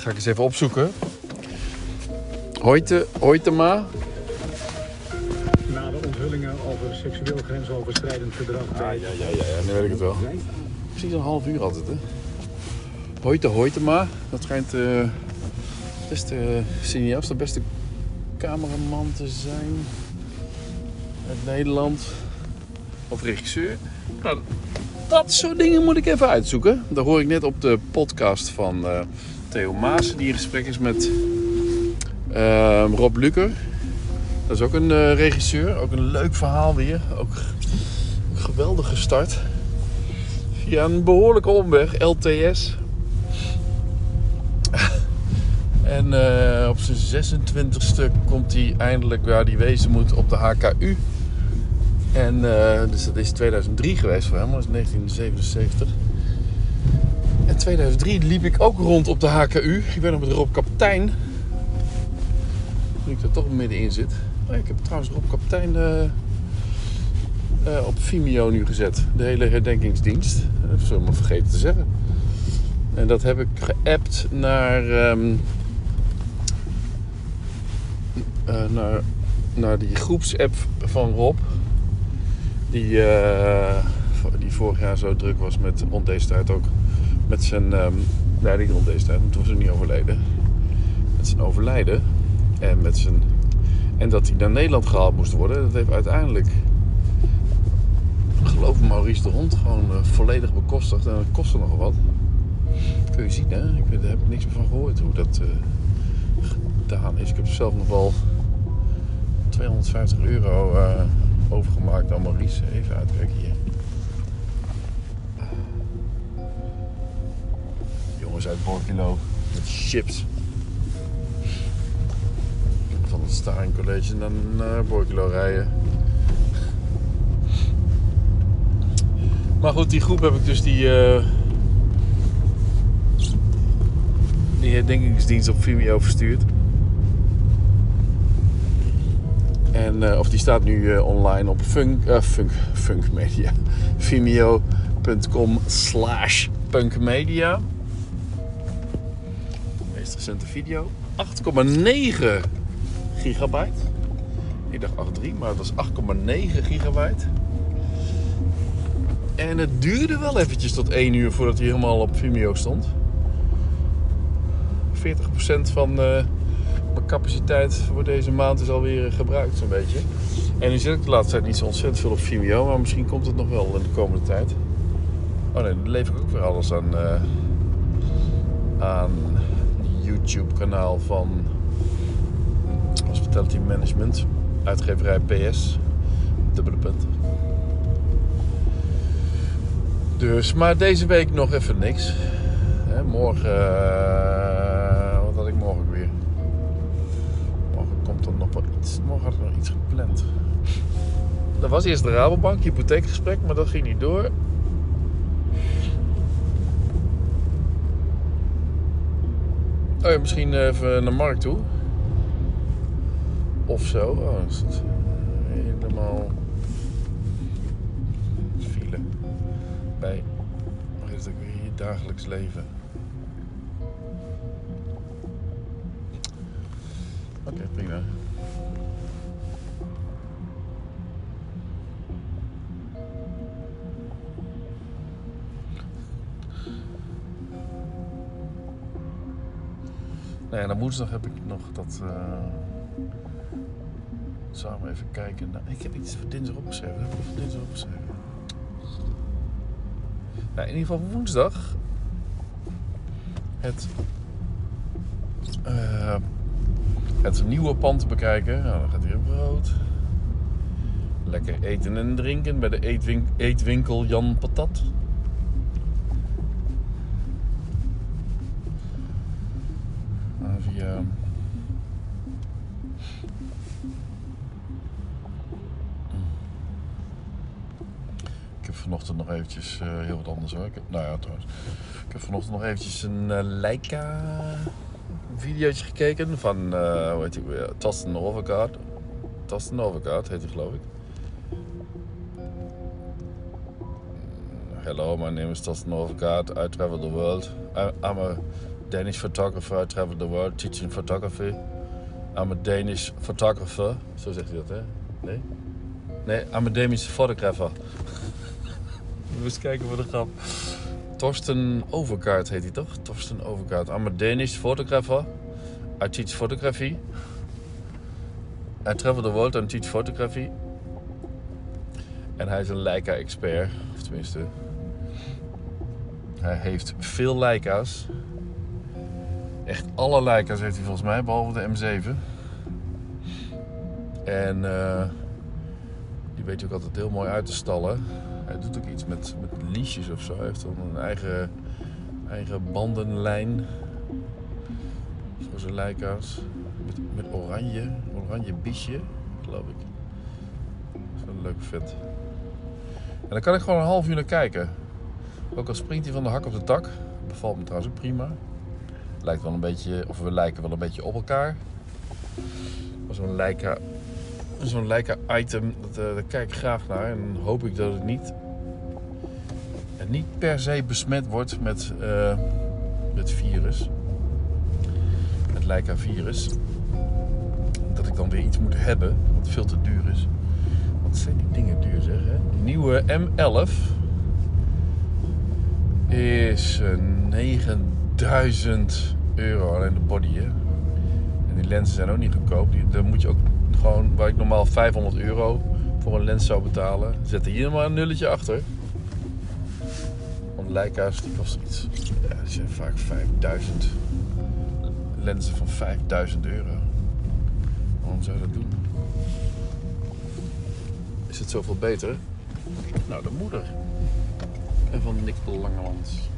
Ga ik eens even opzoeken. Hoite, Hoitema. Na de onthullingen over seksueel grensoverschrijdend gedrag Ah, bij ja, ja, ja, ja, nu weet ik het wel. Precies een half uur altijd, hè. Hoite Hoitema. Dat schijnt de beste cineast, de beste cameraman te zijn uit Nederland. Of regisseur. Nou, dat soort dingen moet ik even uitzoeken. Dat hoor ik net op de podcast van eh, Theo Maas, die in gesprek is met eh, Rob Luker. Dat is ook een eh, regisseur. Ook een leuk verhaal weer. Ook geweldig gestart. Via een behoorlijke omweg, LTS. en eh, op zijn 26e komt hij eindelijk waar hij wezen moet op de HKU. En eh, dus dat is 2003 geweest voor hem, dat is 1977. En 2003 liep ik ook rond op de HKU. Ik ben nog met Rob Kaptein. Nu ik er toch middenin zit. Oh, ik heb trouwens Rob Kaptein eh, eh, op Vimeo nu gezet. De hele herdenkingsdienst. Dat we maar vergeten te zeggen. En dat heb ik geappt naar, ehm, eh, naar, naar die groepsapp van Rob. Die, die vorig jaar zo druk was met tijd ook. Met zijn, niet rond deze tijd, want toen was hij niet overleden. Met zijn overlijden. En, met zijn, en dat hij naar Nederland gehaald moest worden. Dat heeft uiteindelijk geloof Maurice de Hond gewoon eh, volledig bekostigd. En dat kostte nogal wat. Kun je zien, hè? Ik daar heb ik niks meer van gehoord hoe dat eh, gedaan is. Ik heb zelf nog wel 250 euro eh, overgemaakt aan Maurice. Even uitkijken hier. Uit Borkilo met chips. Van het Staring College naar, naar Borkilo rijden. Maar goed, die groep heb ik dus die. eh die herdenkingsdienst op Vimeo verstuurd. En, eh, of die staat nu eh, online op Funk, Funk, Funk Media. Vimeo.com slash punkmedia. Video. 8,9 gigabyte. Ik dacht 8,3, maar het was 8,9 gigabyte. En het duurde wel eventjes tot 1 uur voordat hij helemaal op Vimeo stond. 40% van eh, mijn capaciteit voor deze maand is alweer gebruikt, zo'n beetje. En nu zit ik de laatste tijd niet zo ontzettend veel op Vimeo, maar misschien komt het nog wel in de komende tijd. Oh nee, dan leef ik ook weer alles aan, eh aan YouTube-kanaal van Hospitality Management, uitgeverij PS, dubbele punt. Dus, maar deze week nog even niks. Morgen, eh, wat had ik morgen weer? Morgen komt er nog wel iets. Morgen had ik nog iets gepland. Dat was eerst de Rabobank, hypotheekgesprek, maar dat ging niet door. Misschien even naar Markt toe. Of zo. Oh, is het helemaal file bij ook weer dagelijks leven. Oké, prima. Nou dan woensdag heb ik nog dat. Uh, samen even kijken. Nou, ik heb iets voor dinsdag opgeschreven. Heb ik voor dinsdag opgeschreven? Nou, in ieder geval woensdag. Het. Uh, het nieuwe pand bekijken. Nou, dan gaat hier brood. Lekker eten en drinken bij de eetwin eetwinkel Jan Patat. Via. Ik heb vanochtend nog eventjes uh, heel wat anders hoor. Ik heb, nou ja, trouwens. Ik heb vanochtend nog eventjes een uh, Leica videootje gekeken van, uh, hoe heet die weer? Tasten Overgaard. Tasten Overgaard heet hij geloof ik. Hello, my name is Tasten Overgaard. I travel the world. I'm a Danish photographer. I travel the world teaching photography. I'm a Danish photographer. Zo zegt hij dat, hè? Nee? Nee, I'm a Danish photographer. We eens kijken voor de grap. Torsten Overkaart heet hij toch? Torsten Overkaart. I'm a Danish photographer. I teach photography. I travel the world and teach photography. En hij is een Leica-expert. Of tenminste, hij heeft veel Leica's. Echt alle Leica's heeft hij volgens mij, behalve de M7. En eh, die weet hij ook altijd heel mooi uit te stallen. Hij doet ook iets met, met liesjes of zo. Hij heeft dan een eigen, eigen bandenlijn voor zijn Leica's. Met, met oranje, oranje biesje, geloof ik. Dat is een leuke vent. En dan kan ik gewoon een half uur naar kijken. Ook al springt hij van de hak op de tak. Bevalt me trouwens ook prima. Lijkt wel een beetje, of we lijken wel een beetje op elkaar. Zo'n Leica, zo'n lijken item, dat, eh, daar kijk ik graag naar. En hoop ik dat het niet, het niet per se besmet wordt met eh, uh, het virus. Het lijken virus. Dat ik dan weer iets moet hebben wat veel te duur is. Wat zijn die dingen duur zeg hè? Die nieuwe M11 is een 9 1000 euro alleen de body. Hè? En die lenzen zijn ook niet goedkoop. Die, daar moet je ook gewoon, waar ik normaal 500 euro voor een lens zou betalen, zet er hier maar een nulletje achter. Want Leica's die kost iets. Ja, die zijn vaak 5000. Lenzen van 5000 euro. Waarom zou je dat doen? Is het zoveel beter? Nou, de moeder. En van Nick Langelands.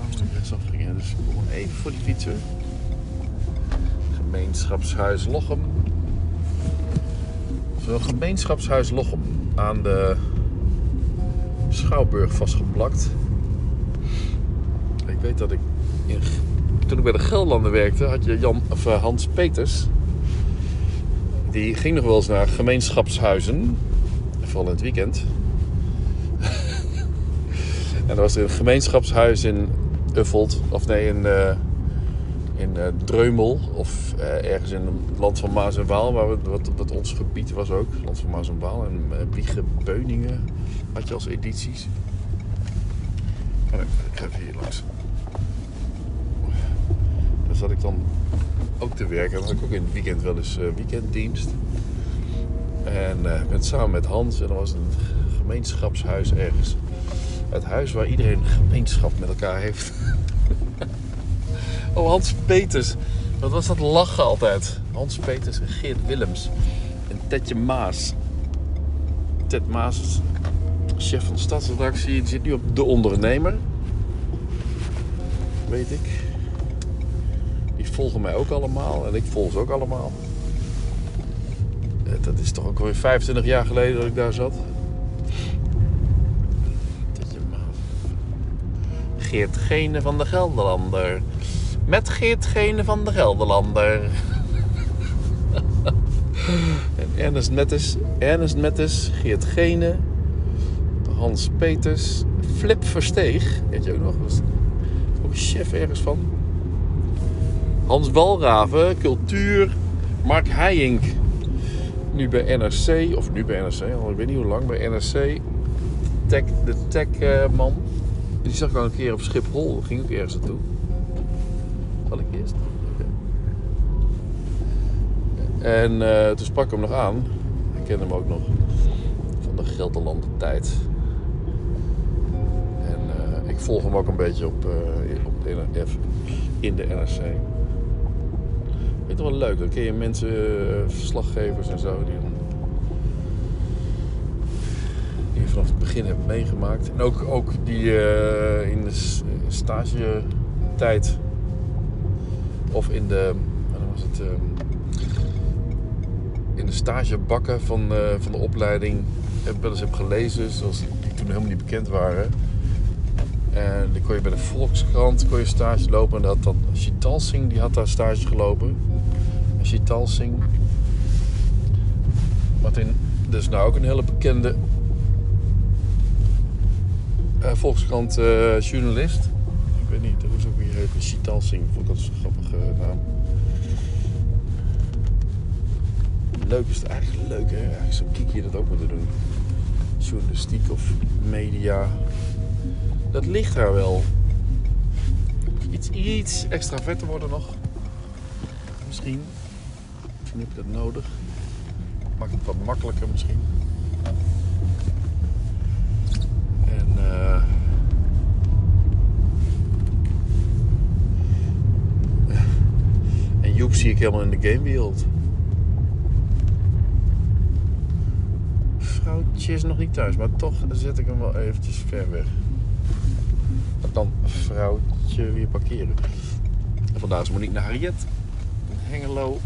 Aan de rechtsaf gingen, dus ik kom even voor die fietsen. Gemeenschapshuis Lochem. Zo'n gemeenschapshuis Lochem aan de Schouwburg vastgeplakt. Ik weet dat ik toen ik bij de Gelderlanden werkte, had je Jan, of, eh, Hans Peters. Die ging nog wel eens naar gemeenschapshuizen. Vooral in het weekend. en er was een gemeenschapshuis in Of nee, in, eh, in eh, Dreumel. Of eh, ergens in het land van Maas en Waal. Waar we, wat, wat ons gebied was ook. Land van Maas en Waal. En uh, Briege Beuningen had je als edities. Oh, ik ga even hier langs. Daar zat ik dan ook te werken. Had ik ook in het weekend wel eens weekenddienst. En eh, met, samen met Hans. En dan was een gemeenschapshuis ergens. Het huis waar iedereen gemeenschap met elkaar heeft. Oh, Hans Peters. Wat was dat lachen altijd. Hans Peters en Geert Willems. En Tetje Maas. Ted Maas is chef van de stadsredactie. Zit nu op De Ondernemer. Weet ik. Die volgen mij ook allemaal. En ik volg ze ook allemaal. Eh, Dat is toch ook alweer 25 jaar geleden dat ik daar zat. Tetje Maas. Geert Gene van de Gelderlander. Met Geert Gene van de Gelderlander. en Ernest Mettes, Ernest Mettes, Geert Gene, Hans Peters, Flip Versteeg, weet je ook nog, was ook chef ergens van. Hans Walraven, cultuur, Mark Heijink, nu bij NRC, of nu bij NRC, al ik weet niet hoe lang, bij NRC, tech, de tech-man. Die zag ik al een keer op Schiphol, ging ook ergens naartoe. Zal ik eerst? Oké. En eh, toen sprak ik hem nog aan. Ik ken hem ook nog van de Gelderlanden tijd. En eh, ik volg hem ook een beetje op, eh, op in de NRC. Vind je wel leuk, dan ken je mensen, verslaggevers en zo, die, die je vanaf het begin hebt meegemaakt. En ook, ook die in de stagetijd of in de, was het, ehm, in de stagebakken van, eh, van de opleiding heb ik wel eens heb gelezen, zoals die, toen helemaal niet bekend waren. En die kon je bij de Volkskrant kon je stage lopen. En dat had dan Chital Singh, die had daar stage gelopen. En Chital Singh. Wat in, dus nou ook een hele bekende eh, Volkskrant eh, journalist. Ik weet niet, hoe is ook weer heet. Chital Singh, vond ik dat een grappige naam. Leuk is het eigenlijk leuk, hè? Eigenlijk zou Kiki dat ook moeten doen. Journalistiek of media. Dat ligt haar wel. Iets, iets extra vet te worden nog. Misschien. Misschien heb dat nodig. Maakt het wat makkelijker misschien. En eh Joep zie ik helemaal in de gamewereld. Vrouwtje is nog niet thuis, maar toch zet ik hem wel eventjes ver weg. Dat dan vrouwtje weer parkeren. En vandaag is Monique naar Harriet. Hengelo.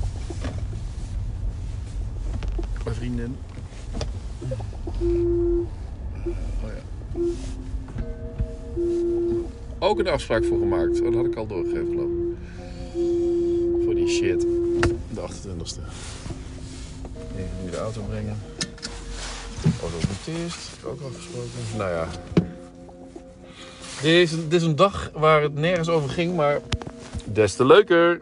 Mijn vriendin. Oh ja. Ook een afspraak voor gemaakt. Oh, dat had ik al doorgegeven geloof ik. Shit. De 28ste. Even nu de auto brengen. Oh, moet eerst. Ook afgesproken. Nou ja. Dit is, dit is een dag waar het nergens over ging, maar des te leuker.